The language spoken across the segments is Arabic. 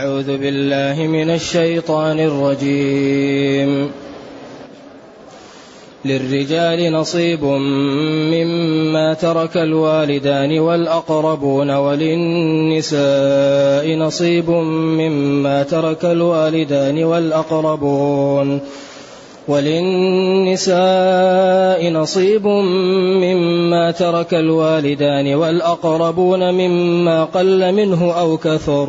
أعوذ بالله من الشيطان الرجيم. للرجال نصيب مما ترك الوالدان والأقربون وللنساء نصيب مما ترك الوالدان والأقربون وللنساء نصيب مما ترك الوالدان والأقربون مما قل منه أو كثر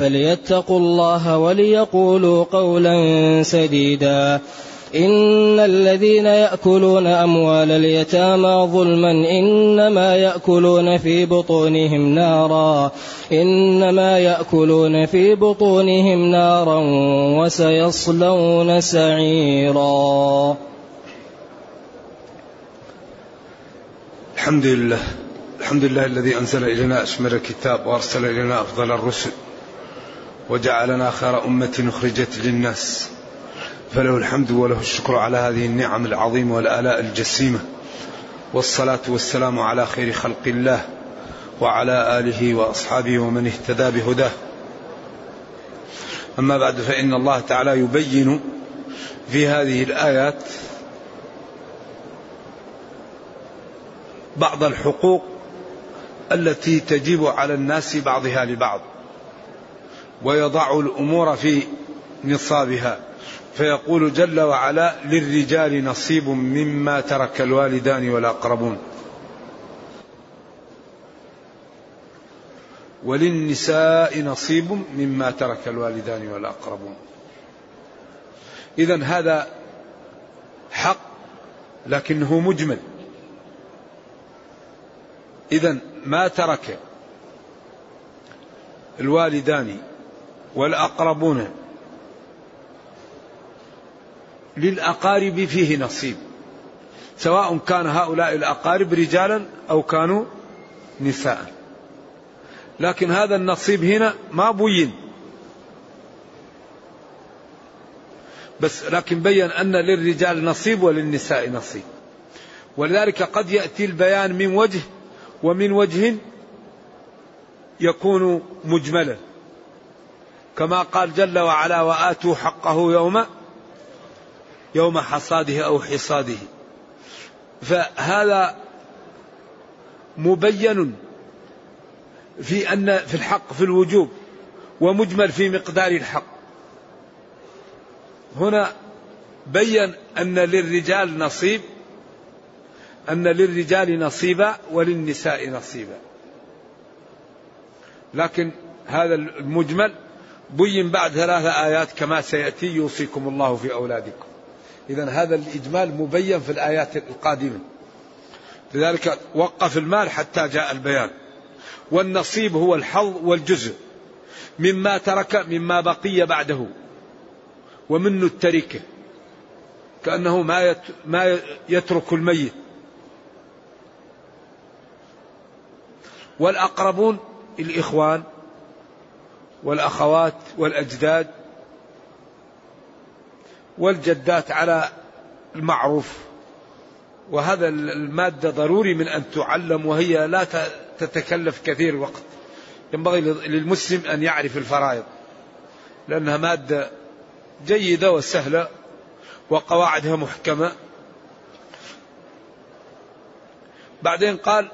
فليتقوا الله وليقولوا قولا سديدا. إن الذين يأكلون أموال اليتامى ظلما إنما يأكلون في بطونهم نارا. إنما يأكلون في بطونهم نارا وسيصلون سعيرا. الحمد لله. الحمد لله الذي أنزل إلينا أشمل الكتاب وأرسل إلينا أفضل الرسل. وجعلنا خير أمة أخرجت للناس. فله الحمد وله الشكر على هذه النعم العظيمة والآلاء الجسيمة. والصلاة والسلام على خير خلق الله وعلى آله وأصحابه ومن اهتدى بهداه. أما بعد فإن الله تعالى يبين في هذه الآيات بعض الحقوق التي تجب على الناس بعضها لبعض. ويضع الأمور في نصابها. فيقول جل وعلا للرجال نصيب مما ترك الوالدان والأقربون. وللنساء نصيب مما ترك الوالدان والأقربون. اذا هذا حق لكنه مجمل. إذا ما ترك الوالدان والأقربون للأقارب فيه نصيب. سواء كان هؤلاء الأقارب رجالا أو كانوا نساء. لكن هذا النصيب هنا ما بين. بس لكن بين أن للرجال نصيب وللنساء نصيب. ولذلك قد يأتي البيان من وجه ومن وجه يكون مجملا. كما قال جل وعلا وآتوا حقه يوم يوم حصاده أو حصاده. فهذا مبين في أن في الحق في الوجوب ومجمل في مقدار الحق. هنا بين أن للرجال نصيب أن للرجال نصيبا وللنساء نصيبا. لكن هذا المجمل بين بعد ثلاثة آيات كما سيأتي يوصيكم الله في أولادكم. إذا هذا الإجمال مبين في الآيات القادمة. لذلك وقف المال حتى جاء البيان. والنصيب هو الحظ والجزء. مما ترك مما بقي بعده. ومنه التركة. كأنه ما ما يترك الميت. والأقربون الإخوان والأخوات والأجداد والجدات على المعروف. وهذا المادة ضروري من أن تعلم وهي لا تتكلف كثير وقت. ينبغي للمسلم أن يعرف الفرائض لأنها مادة جيدة وسهلة وقواعدها محكمة. بعدين قال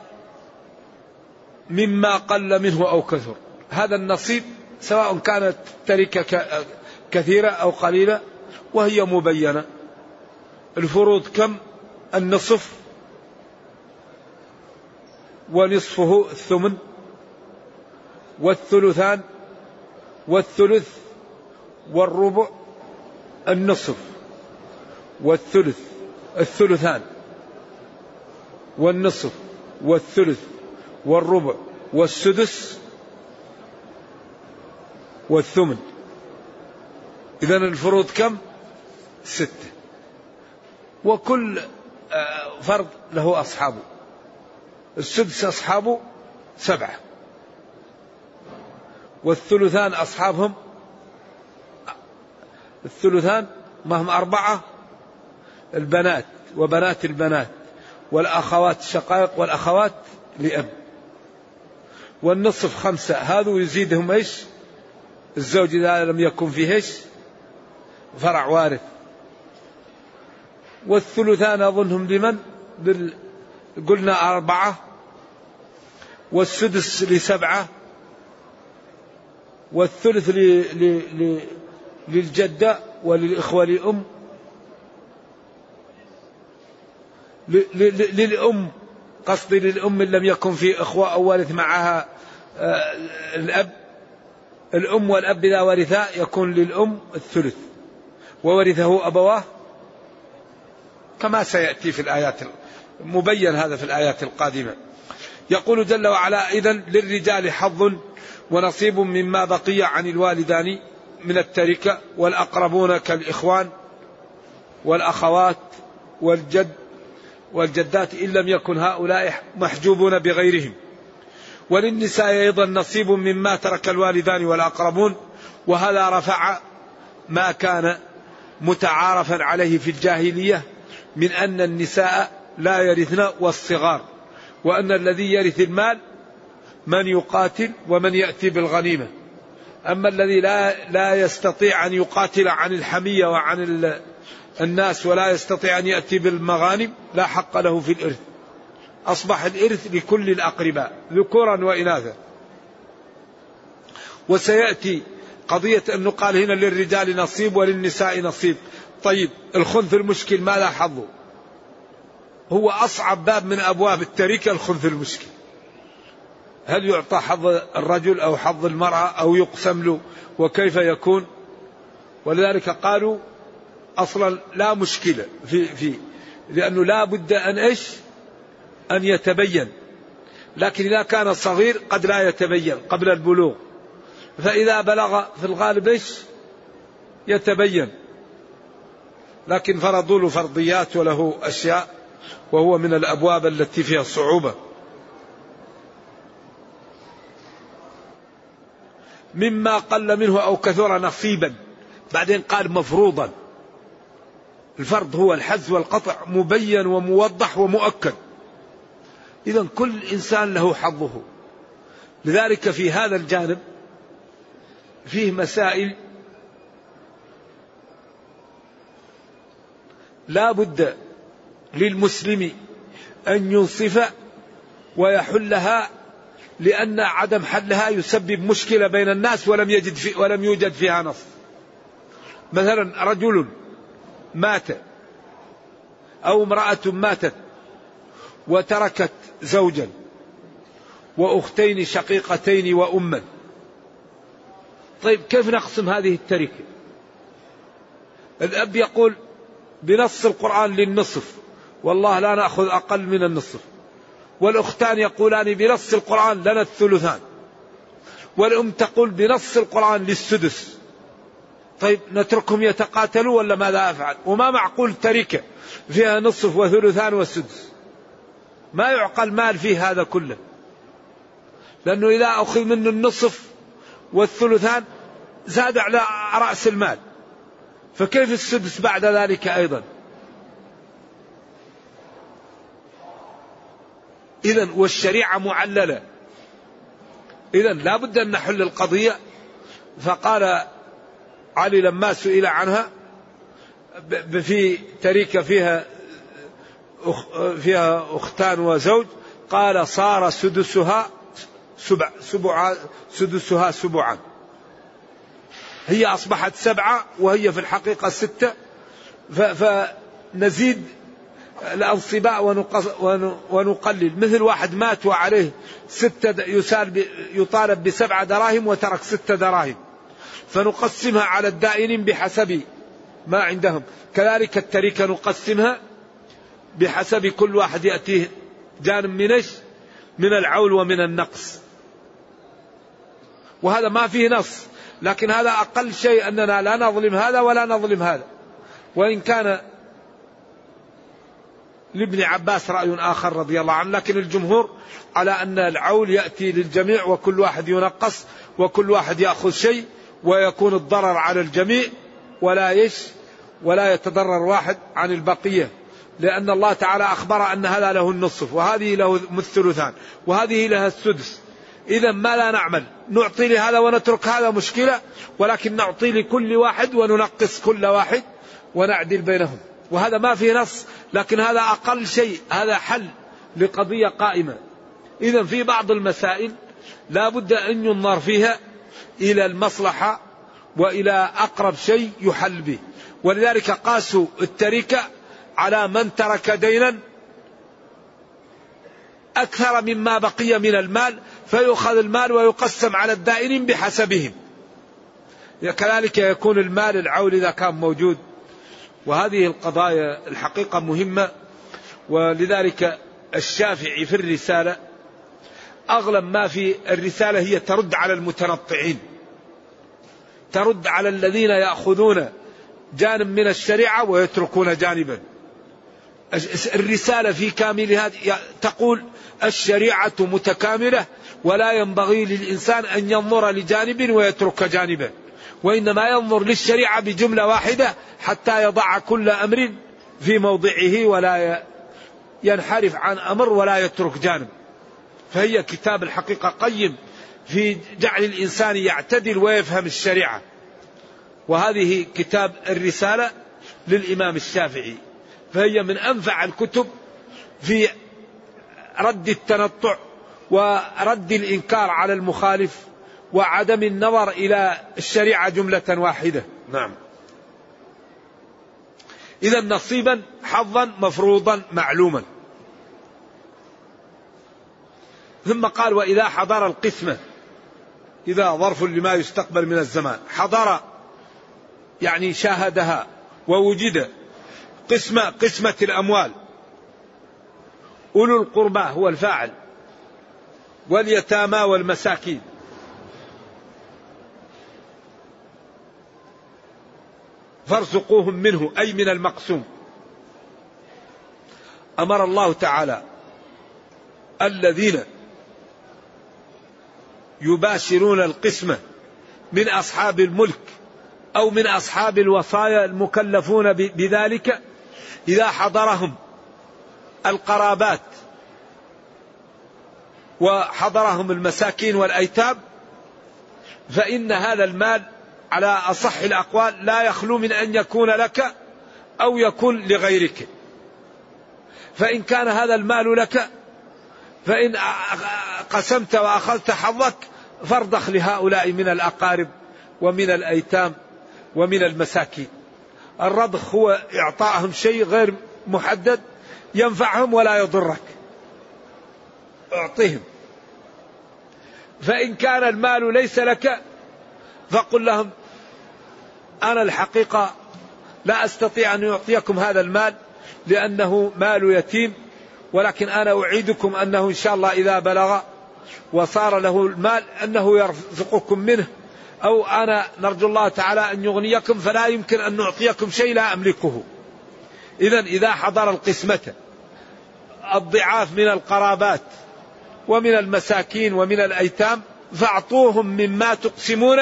مما قل منه أو كثر. هذا النصيب سواء كانت تركة كثيرة أو قليلة وهي مبينة. الفروض كم؟ النصف ونصفه الثمن والثلثان والثلث والربع النصف والثلث الثلثان والنصف والثلث والربع والسدس والثمن. إذا الفروض كم؟ ستة. وكل آه، فرد له أصحابه. السدس أصحابه سبعة. والثلثان أصحابهم الثلثان ما هم أربعة؟ البنات وبنات البنات. والأخوات الشقائق والأخوات لأب. والنصف خمسة. هذا يزيدهم إيش؟ الزوج إذا لم يكن فيه إيش فرع وارث. والثلثان أظنهم لمن بال... قلنا أربعة. والسدس لسبعة. والثلث ل... ل... ل... للجدة وللإخوة لأم. للأم. قصدي للأم إن لم يكن في إخوة أو وارث معها آه، الأب. الأم والأب إذا ورثا يكون للأم الثلث وورثه أبواه كما سيأتي في الآيات مبين هذا في الآيات القادمة. يقول جل وعلا إذا للرجال حظ ونصيب مما بقي عن الوالدان من التركة والأقربون كالإخوان والأخوات والجد والجدات إن لم يكن هؤلاء محجوبون بغيرهم. وللنساء أيضا نصيب مما ترك الوالدان والأقربون وهذا رفع ما كان متعارفا عليه في الجاهلية من أن النساء لا يرثن والصغار وأن الذي يرث المال من يقاتل ومن يأتي بالغنيمة. أما الذي لا, لا يستطيع أن يقاتل عن الحمية وعن الناس ولا يستطيع أن يأتي بالمغانم لا حق له في الإرث. أصبح الإرث لكل الأقرباء ذكورا وإناثا. وسيأتي قضية أنه قال هنا للرجال نصيب وللنساء نصيب. طيب الخنث المشكل ماذا حظه هو أصعب باب من أبواب التركة الخنث المشكل. هل يعطى حظ الرجل أو حظ المرأة أو يقسم له؟ وكيف يكون؟ ولذلك قالوا أصلا لا مشكلة في, في لأنه لا بد أن إيش؟ أن يتبين. لكن إذا كان صغير قد لا يتبين قبل البلوغ. فإذا بلغ في الغالب إيش؟ يتبين. لكن فرضوا له فرضيات وله أشياء وهو من الأبواب التي فيها الصعوبة مما قل منه أو كثر نصيبا. بعدين قال مفروضا. الفرض هو الحذف والقطع مبين وموضح ومؤكد. إذا كل إنسان له حظه لذلك في هذا الجانب فيه مسائل لا بد للمسلم أن ينصف ويحلها لأن عدم حلها يسبب مشكلة بين الناس ولم يجد في ولم يوجد فيها نص. مثلا رجل مات أو امرأة ماتت وتركت زوجا وأختين شقيقتين وأما. طيب كيف نقسم هذه التركة؟ الأب يقول بنص القرآن للنصف والله لا نأخذ أقل من النصف. والأختان يقولان بنص القرآن لنا الثلثان. والأم تقول بنص القرآن للسدس. طيب نتركهم يتقاتلوا ولا ماذا أفعل؟ وما معقول تركة فيها نصف وثلثان والسدس ما يعقل مال فيه هذا كله. لأنه إذا أخذ منه النصف والثلثان زاد على رأس المال. فكيف السدس بعد ذلك أيضا؟ إذا والشريعة معللة. إذا لا بد أن نحل القضية. فقال علي لما سئل عنها في تركة فيها فيها أختان وزوج. قال صار سدسها سبع سبع سدسها سبعا. هي أصبحت سبعة وهي في الحقيقة ستة. فنزيد الأنصباء ونقلل. مثل واحد مات وعليه ستة يسال يطالب بسبعة دراهم وترك ستة دراهم. فنقسمها على الدائنين بحسب ما عندهم. كذلك التركة نقسمها بحسب كل واحد يأتيه جانب من إيش؟ من العول ومن النقص. وهذا ما فيه نص لكن هذا أقل شيء أننا لا نظلم هذا ولا نظلم هذا. وإن كان لابن عباس رأي آخر رضي الله عنه لكن الجمهور على أن العول يأتي للجميع وكل واحد ينقص وكل واحد يأخذ شيء ويكون الضرر على الجميع ولا يش ولا يتضرر واحد عن البقية. لأن الله تعالى أخبر أن هذا له النصف وهذه له الثلثان وهذه لها السدس. إذا ما لا نعمل؟ نعطي لهذا ونترك هذا مشكلة ولكن نعطي لكل واحد وننقص كل واحد ونعدل بينهم. وهذا ما في نص لكن هذا أقل شيء هذا حل لقضية قائمة. إذا في بعض المسائل لا بد أن ينظر فيها إلى المصلحة وإلى أقرب شيء يحل به. ولذلك قاسوا التركة على من ترك دينا أكثر مما بقي من المال فيؤخذ المال ويقسم على الدائنين بحسبهم. كذلك يكون المال العول إذا كان موجود. وهذه القضايا الحقيقة مهمة. ولذلك الشافعي في الرسالة أغلب ما في الرسالة هي ترد على المتنطعين. ترد على الذين يأخذون جانب من الشريعة ويتركون جانبا. الرسالة في كاملها تقول الشريعة متكاملة ولا ينبغي للإنسان أن ينظر لجانب ويترك جانبا وإنما ينظر للشريعة بجملة واحدة حتى يضع كل أمر في موضعه ولا ينحرف عن أمر ولا يترك جانب. فهي كتاب الحقيقة قيم في جعل الإنسان يعتدل ويفهم الشريعة. وهذه كتاب الرسالة للإمام الشافعي. فهي من أنفع الكتب في رد التنطع ورد الإنكار على المخالف وعدم النظر إلى الشريعة جملة واحدة. نعم. إذا نصيبا حظا مفروضا معلوما. ثم قال وإذا حضر القسمة إذا ظرف لما يستقبل من الزمان حضر يعني شاهدها ووجد قسمة قسمة الأموال. أولو القربى هو الفاعل. واليتامى والمساكين. فارزقوهم منه أي من المقسوم. أمر الله تعالى الذين يباشرون القسمة من أصحاب الملك أو من أصحاب الوصايا المكلفون بذلك إذا حضرهم القرابات وحضرهم المساكين والأيتام فإن هذا المال على أصح الأقوال لا يخلو من أن يكون لك أو يكون لغيرك. فإن كان هذا المال لك فإن قسمت وأخذت حظك فارضخ لهؤلاء من الأقارب ومن الأيتام ومن المساكين. الرضخ هو إعطائهم شيء غير محدد ينفعهم ولا يضرك. اعطهم فإن كان المال ليس لك فقل لهم أنا الحقيقة لا أستطيع أن أعطيكم هذا المال لأنه مال يتيم ولكن أنا أعيدكم أنه إن شاء الله إذا بلغ وصار له المال أنه يرزقكم منه. أو أنا نرجو الله تعالى أن يغنيكم فلا يمكن أن نعطيكم شيء لا أملكه. إذا إذا حضر القسمة الضعاف من القرابات ومن المساكين ومن الأيتام فأعطوهم مما تقسمون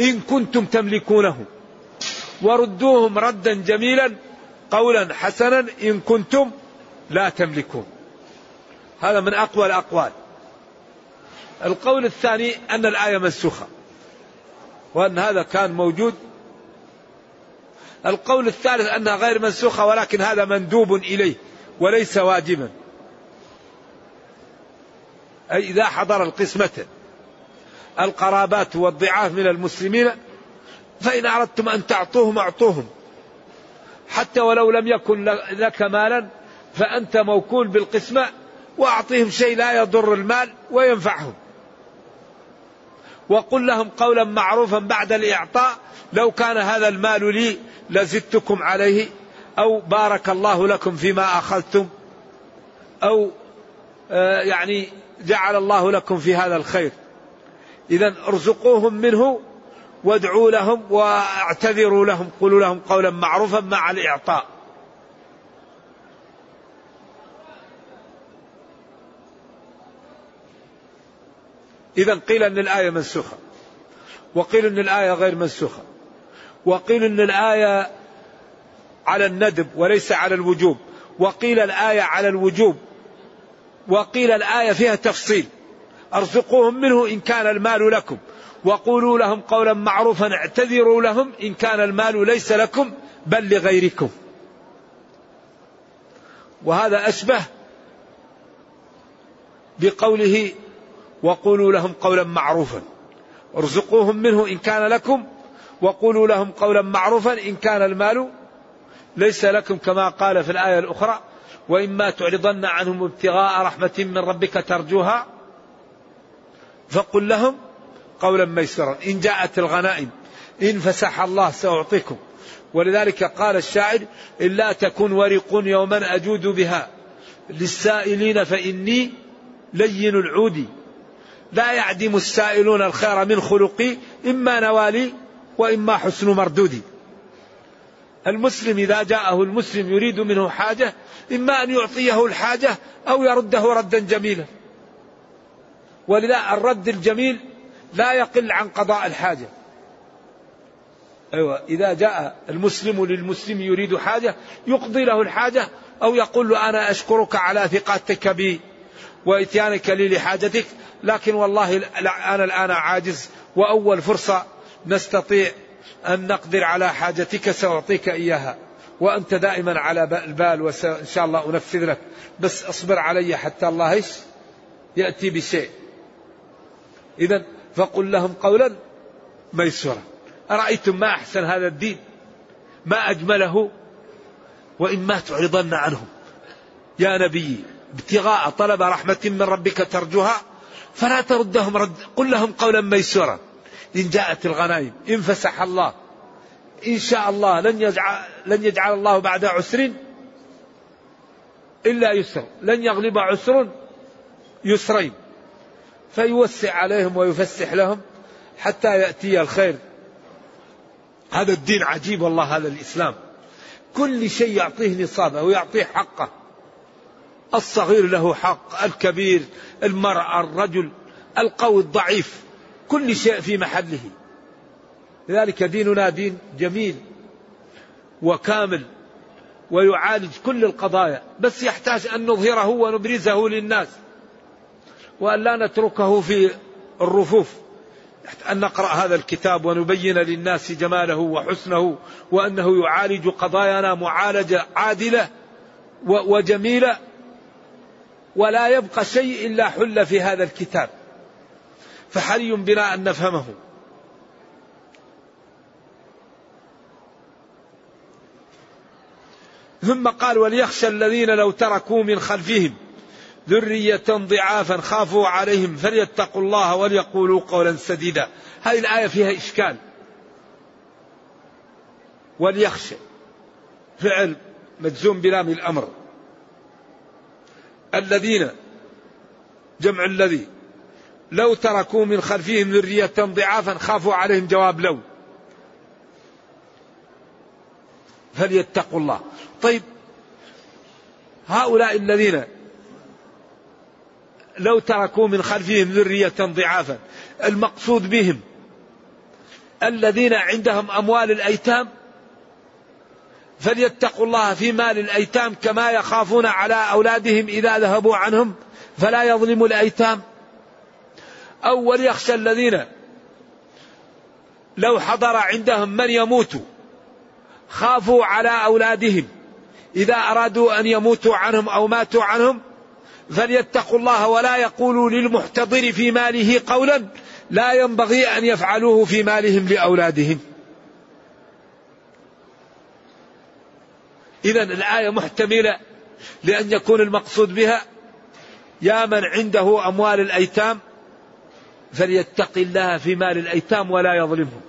إن كنتم تملكونه. وردوهم ردا جميلا قولا حسنا إن كنتم لا تملكون. هذا من أقوى الأقوال. القول الثاني أن الآية منسوخة. وأن هذا كان موجود. القول الثالث أنها غير منسوخة ولكن هذا مندوب إليه وليس واجبا. أي إذا حضر القسمة القرابات والضعاف من المسلمين فإن أردتم أن تعطوهم أعطوهم. حتى ولو لم يكن لك مالا فأنت موكول بالقسمة وأعطيهم شيء لا يضر المال وينفعهم. وقل لهم قولا معروفا بعد الإعطاء لو كان هذا المال لي لزدتكم عليه أو بارك الله لكم فيما أخذتم أو آه، يعني جعل الله لكم في هذا الخير. إذا ارزقوهم منه وادعوا لهم واعتذروا لهم قولوا لهم قولا معروفا مع الإعطاء. إذا قيل أن الآية منسوخة وقيل أن الآية غير منسوخة وقيل أن الآية على الندب وليس على الوجوب وقيل الآية على الوجوب وقيل الآية فيها تفصيل أرزقوهم منه إن كان المال لكم وقولوا لهم قولا معروفا اعتذروا لهم إن كان المال ليس لكم بل لغيركم. وهذا أشبه بقوله وقولوا لهم قولا معروفا. ارزقوهم منه إن كان لكم وقولوا لهم قولا معروفا إن كان المال ليس لكم كما قال في الآية الأخرى وإما تعرضن عنهم ابتغاء رحمة من ربك ترجوها فقل لهم قولا ميسرا إن جاءت الغنائم إن فسح الله سأعطيكم. ولذلك قال الشاعر إلا تكن ورق يوما أجود بها للسائلين فإني لين العود. لا يعدم السائلون الخير من خلقي إما نوالي وإما حسن مردودي. المسلم إذا جاءه المسلم يريد منه حاجة إما أن يعطيه الحاجة أو يرده ردا جميلا. ولذا الرد الجميل لا يقل عن قضاء الحاجة. أيوة إذا جاء المسلم للمسلم يريد حاجة يقضي له الحاجة أو يقول له أنا أشكرك على ثقتك بي. وإتيانك لي لحاجتك لكن والله أنا الآن عاجز وأول فرصة نستطيع أن نقدر على حاجتك سأعطيك إياها وأنت دائما على البال وإن شاء الله أنفذ لك بس اصبر علي حتى الله إيش؟ يأتي بشيء. إذا فقل لهم قولا ميسورا. أرأيتم ما أحسن هذا الدين؟ ما أجمله؟ وإما تعرضن عنهم يا نبي ابتغاء طلب رحمة من ربك ترجوها فلا تردهم رد قل لهم قولا ميسورا. إن جاءت الغنائم إن فسح الله إن شاء الله لن يجعل, لن يجعل الله بعد عسر إلا يسر لن يغلب عسر يسرين. فيوسع عليهم ويفسح لهم حتى يأتي الخير. هذا الدين عجيب والله هذا الإسلام. كل شيء يعطيه نصابه ويعطيه حقه. الصغير له حق الكبير المرأة الرجل القوي الضعيف كل شيء في محله. لذلك ديننا دين جميل وكامل ويعالج كل القضايا بس يحتاج أن نظهره ونبرزه للناس. وأن لا نتركه في الرفوف. أن نقرأ هذا الكتاب ونبين للناس جماله وحسنه وأنه يعالج قضايانا معالجة عادلة وجميلة. ولا يبقى شيء إلا حل في هذا الكتاب. فحري بنا أن نفهمه. ثم قال وليخشى الذين لو تركوا من خلفهم ذرية ضعافا خافوا عليهم فليتقوا الله وليقولوا قولا سديدا. هذه الآية فيها إشكال. وليخشى. فعل مجزوم بلام الأمر. الذين جمع الذي لو تركوا من خلفهم ذرية ضعافا خافوا عليهم جواب لو. فليتقوا الله. طيب هؤلاء الذين لو تركوا من خلفهم ذرية ضعافا المقصود بهم الذين عندهم أموال الأيتام فليتقوا الله في مال الأيتام كما يخافون على أولادهم إذا ذهبوا عنهم فلا يظلموا الأيتام. أو وليخشى الذين لو حضر عندهم من يموت خافوا على أولادهم. إذا أرادوا أن يموتوا عنهم أو ماتوا عنهم فليتقوا الله ولا يقولوا للمحتضر في ماله قولا لا ينبغي أن يفعلوه في مالهم لأولادهم. إذا الآية محتملة لأن يكون المقصود بها يا من عنده أموال الأيتام فليتق الله في مال الأيتام ولا يظلمهم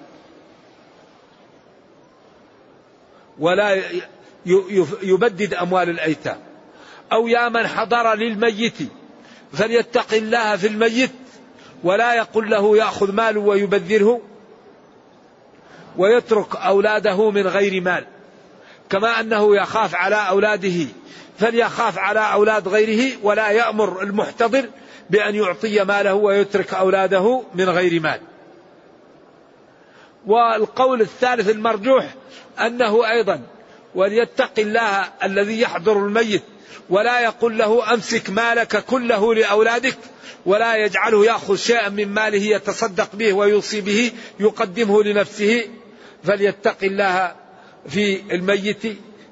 ولا يبدد أموال الأيتام. أو يا من حضر للميت فليتق الله في الميت ولا يقل له يأخذ ماله ويبذره ويترك أولاده من غير مال. كما أنه يخاف على أولاده فليخاف على أولاد غيره ولا يأمر المحتضر بأن يعطي ماله ويترك أولاده من غير مال. والقول الثالث المرجوح أنه أيضا وليتق الله الذي يحضر الميت ولا يقول له أمسك مالك كله لأولادك ولا يجعله يأخذ شيئا من ماله يتصدق به ويوصي به يقدمه لنفسه. فليتق الله في الميت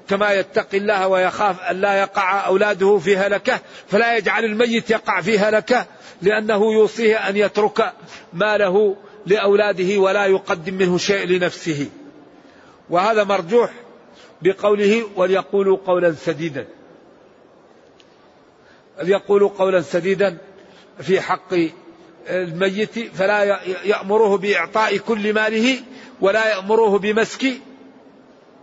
كما يتقي الله ويخاف أن لا يقع أولاده في هلكة فلا يجعل الميت يقع في هلكة لأنه يوصيه أن يترك ماله لأولاده ولا يقدم منه شيء لنفسه. وهذا مرجوح بقوله وليقولوا قولا سديدا ليقولوا قولا سديدا في حق الميت فلا يأمره بإعطاء كل ماله ولا يأمره بمسك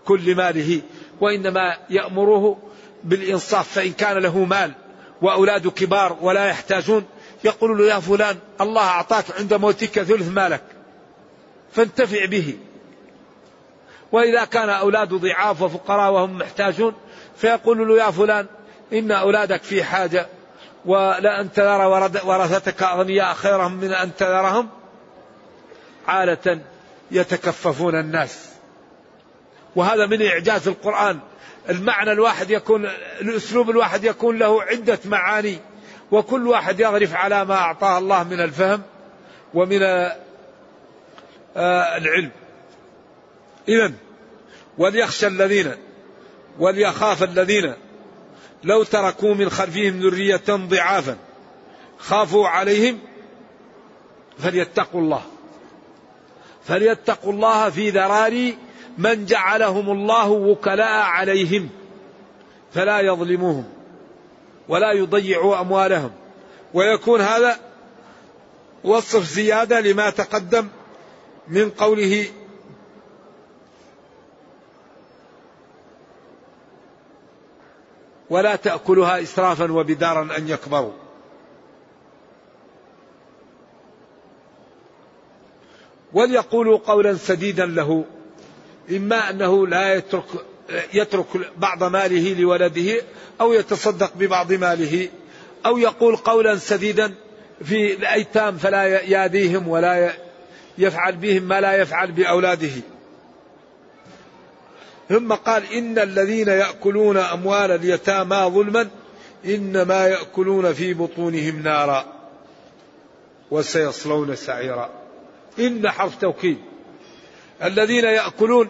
كل ماله وإنما يأمره بالإنصاف فإن كان له مال وأولاد كبار ولا يحتاجون يقول له يا فلان الله أعطاك عند موتك ثلث مالك فانتفع به. وإذا كان أولاد ضعاف وفقراء وهم محتاجون فيقول له يا فلان إن أولادك في حاجة ولا أن تذر ورثتك أغنياء خيرهم من أن تذرهم. عالة يتكففون الناس. وهذا من إعجاز القرآن. المعنى الواحد يكون الأسلوب الواحد يكون له عدة معاني وكل واحد يغرف على ما أعطاه الله من الفهم ومن آه، العلم. إذا وليخشى الذين وليخاف الذين لو تركوا من خلفهم ذرية ضعافا خافوا عليهم فليتقوا الله. فليتقوا الله في ذراري من جعلهم الله وكلاء عليهم فلا يظلموهم ولا يضيعوا أموالهم. ويكون هذا وصف زيادة لما تقدم من قوله ولا تأكلها إسرافا وبدارا أن يكبروا. وليقولوا قولا سديدا له إما أنه لا يترك يترك بعض ماله لولده أو يتصدق ببعض ماله أو يقول قولا سديدا في الأيتام فلا ياديهم ولا يفعل بهم ما لا يفعل بأولاده. ثم قال إن الذين يأكلون أموال اليتامى ظلما إنما يأكلون في بطونهم نارا وسيصلون سعيرا. إن حرف توكيد. الذين يأكلون.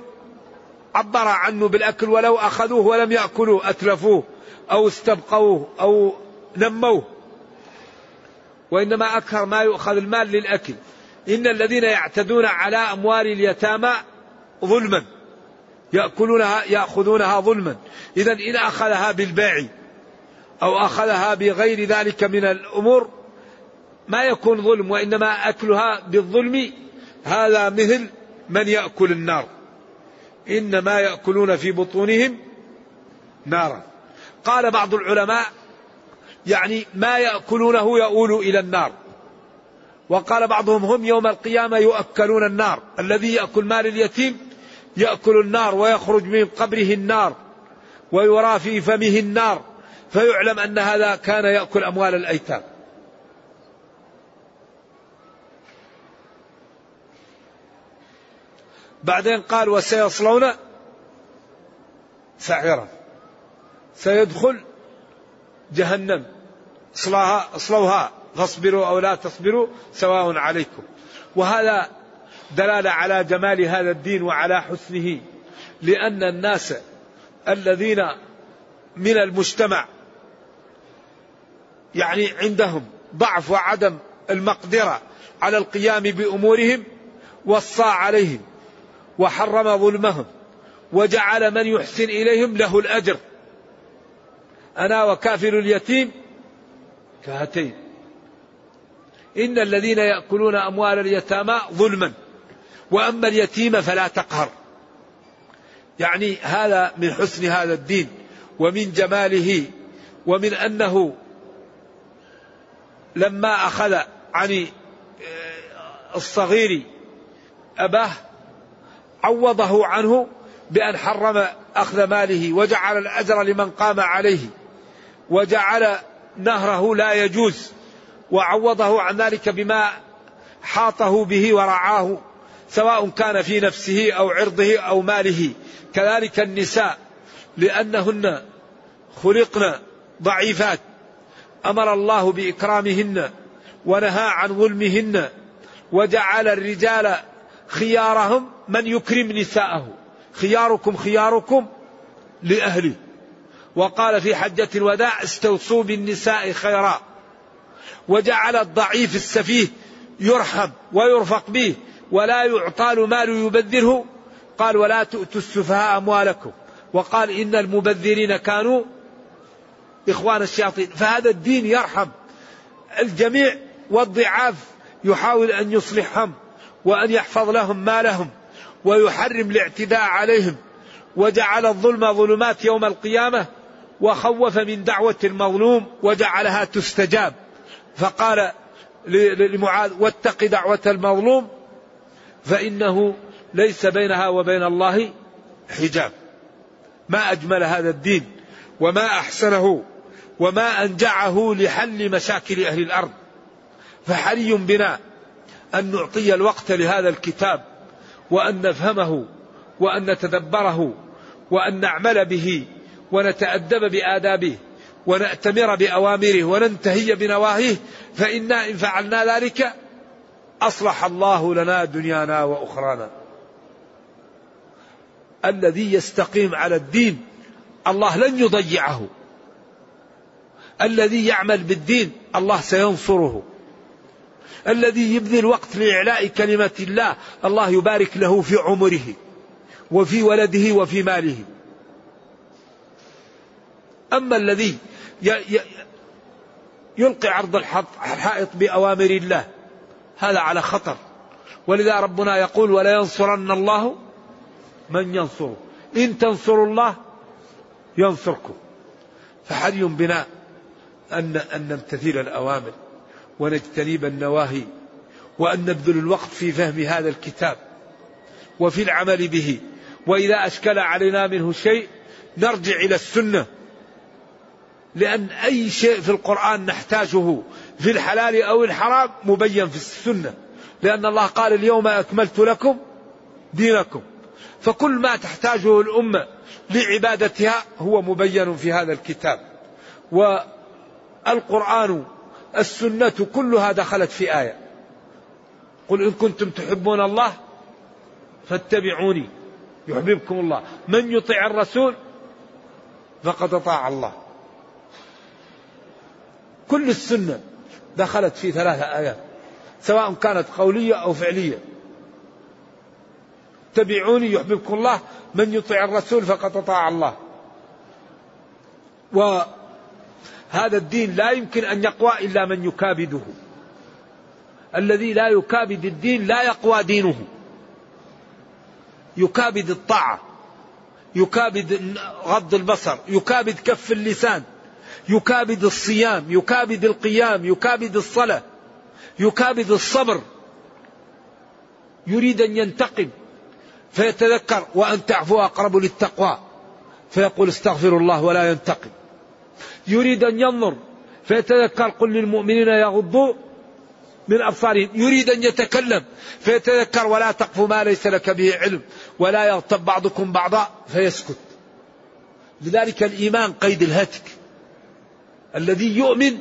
عبر عنه بالأكل ولو أخذوه ولم يأكلوه أتلفوه أو استبقوه أو نموه. وإنما أكثر ما يؤخذ المال للأكل. إن الذين يعتدون على أموال اليتامى ظلما. يأكلونها يأخذونها ظلما. إذا إن أخذها بالبيع أو أخذها بغير ذلك من الأمور ما يكون ظلم وإنما أكلها بالظلم. هذا مثل من يأكل النار؟ إنما يأكلون في بطونهم نارا. قال بعض العلماء يعني ما يأكلونه يؤول إلى النار. وقال بعضهم هم يوم القيامة يؤكلون النار. الذي يأكل مال اليتيم يأكل النار ويخرج من قبره النار ويرى في فمه النار. فيعلم أن هذا كان يأكل أموال الأيتام. بعدين قال وسيصلون سعيرا سيدخل جهنم. اصلوها اصلوها. فاصبروا أو لا تصبروا سواء عليكم. وهذا دلالة على جمال هذا الدين وعلى حسنه. لأن الناس الذين من المجتمع يعني عندهم ضعف وعدم المقدرة على القيام بأمورهم وصى عليهم. وحرم ظلمهم وجعل من يحسن إليهم له الأجر. أنا وكافل اليتيم كهاتين. إن الذين يأكلون أموال اليتامى ظلما. وأما اليتيم فلا تقهر. يعني هذا من حسن هذا الدين ومن جماله ومن أنه لما أخذ عن الصغير أباه عوضه عنه بأن حرم أخذ ماله وجعل الأجر لمن قام عليه وجعل نهره لا يجوز وعوضه عن ذلك بما حاطه به ورعاه سواء كان في نفسه أو عرضه أو ماله. كذلك النساء لأنهن خلقن ضعيفات أمر الله بإكرامهن ونهى عن ظلمهن وجعل الرجال خيارهم من يكرم نساءه. خياركم خياركم لأهله. وقال في حجة الوداع استوصوا بالنساء خيرا. وجعل الضعيف السفيه يرحم ويرفق به ولا يعطى له مال يبذره. قال ولا تؤتوا السفهاء أموالكم. وقال إن المبذرين كانوا إخوان الشياطين. فهذا الدين يرحم. الجميع والضعاف يحاول أن يصلحهم. وأن يحفظ لهم مالهم ويحرم الاعتداء عليهم وجعل الظلم ظلمات يوم القيامة وخوف من دعوة المظلوم وجعلها تستجاب. فقال لمعاذ واتق دعوة المظلوم فإنه ليس بينها وبين الله حجاب. ما أجمل هذا الدين وما أحسنه وما أنجعه لحل مشاكل أهل الأرض. فحري بنا أن نعطي الوقت لهذا الكتاب وأن نفهمه وأن نتدبره وأن نعمل به ونتأدب بآدابه ونأتمر بأوامره وننتهي بنواهيه فإنا إن فعلنا ذلك أصلح الله لنا دنيانا وأخرانا. الذي يستقيم على الدين الله لن يضيعه. الذي يعمل بالدين الله سينصره. الذي يبذل الوقت لإعلاء كلمة الله الله يبارك له في عمره وفي ولده وفي ماله. أما الذي يلقي عرض الحائط بأوامر الله هذا على خطر. ولذا ربنا يقول ولا ينصرن الله من ينصره. إن تنصروا الله ينصركم. فحري بنا أن أن نمتثل الأوامر. ونجتنب النواهي وأن نبذل الوقت في فهم هذا الكتاب وفي العمل به. وإذا أشكل علينا منه شيء نرجع إلى السنة. لأن أي شيء في القرآن نحتاجه في الحلال أو الحرام مبين في السنة. لأن الله قال اليوم أكملت لكم دينكم. فكل ما تحتاجه الأمة لعبادتها هو مبين في هذا الكتاب. والقرآن السنة كلها دخلت في آية. قل إن كنتم تحبون الله فاتبعوني يحببكم الله. من يطيع الرسول فقد أطاع الله. كل السنة دخلت في ثلاثة آيات سواء كانت قولية أو فعلية. تبعوني يحببكم الله من يطيع الرسول فقد أطاع الله. وهذا الدين لا يمكن أن يقوى إلا من يكابده. الذي لا يكابد الدين لا يقوى دينه. يكابد الطاعة يكابد غض البصر يكابد كف اللسان يكابد الصيام يكابد القيام يكابد الصلاة يكابد الصبر. يريد أن ينتقم فيتذكر وأن تعفو أقرب للتقوى. فيقول استغفر الله ولا ينتقم. يريد أن ينظر. فيتذكر قل للمؤمنين يغضوا من أبصارهم. يريد أن يتكلم. فيتذكر ولا تقف ما ليس لك به علم. ولا يغتب بعضكم بعضا فيسكت. لذلك الإيمان قيد الهتك. الذي يؤمن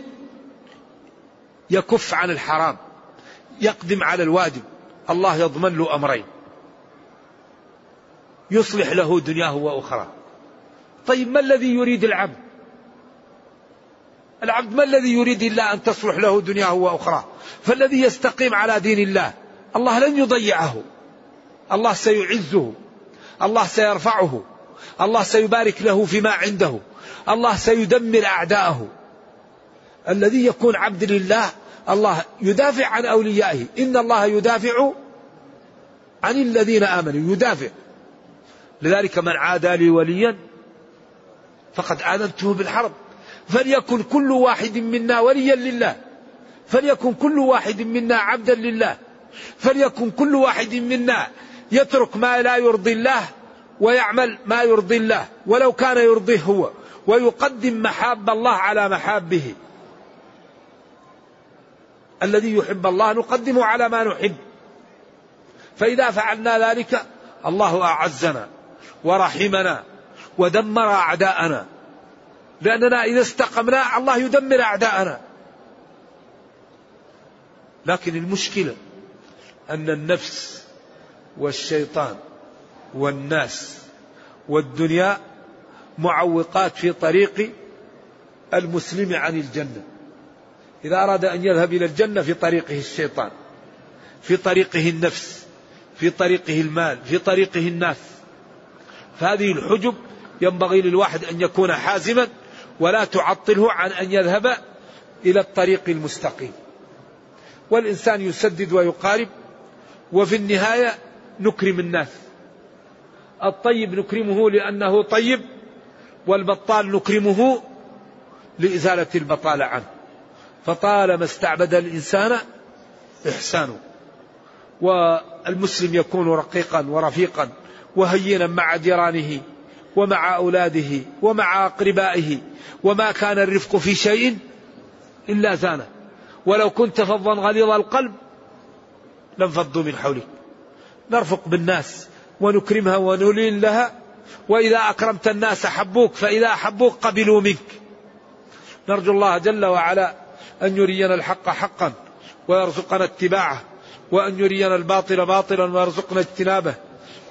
يكف عن الحرام. يقدم على الواجب. الله يضمن له أمرين. يصلح له دنياه وأخرى طيب ما الذي يريد العبد؟ العبد ما الذي يريد إلا أن تصلح له دنياه وأخرى فالذي يستقيم على دين الله الله لن يضيعه. الله سيعزه. الله سيرفعه. الله سيبارك له فيما عنده. الله سيدمر أعداءه. الذي يكون عبد لله الله يدافع عن أوليائه. إن الله يدافع عن الذين آمنوا يدافع. لذلك من عادى لي وليا فقد آذنته بالحرب. فليكن كل واحد منا وليا لله. فليكن كل واحد منا عبدا لله. فليكن كل واحد منا يترك ما لا يرضي الله ويعمل ما يرضي الله ولو كان يرضيه هو ويقدم محاب الله على محابه. الذي يحب الله نقدمه على ما نحب. فإذا فعلنا ذلك الله أعزنا ورحمنا ودمر أعداءنا. لأننا إذا استقمنا الله يدمر أعداءنا. لكن المشكلة أن النفس والشيطان والناس والدنيا معوقات في طريق المسلم عن الجنة. إذا أراد أن يذهب إلى الجنة في طريقه الشيطان في طريقه النفس في طريقه المال في طريقه الناس. فهذه الحجب ينبغي للواحد أن يكون حازما ولا تعطله عن أن يذهب إلى الطريق المستقيم. والإنسان يسدد ويقارب وفي النهاية نكرم الناس. الطيب نكرمه لأنه طيب والبطال نكرمه لإزالة البطالة عنه. فطالما استعبد الإنسان إحسانه. والمسلم يكون رقيقا ورفيقا وهينا مع جيرانه. ومع أولاده ومع أقربائه وما كان الرفق في شيء إلا زانه. ولو كنت فظا غليظ القلب لانفضوا من حولك. نرفق بالناس ونكرمها ونلين لها وإذا أكرمت الناس حبوك فإذا أحبوك قبلوا منك. نرجو الله جل وعلا أن يرينا الحق حقا ويرزقنا اتباعه وأن يرينا الباطل باطلا ويرزقنا اجتنابه.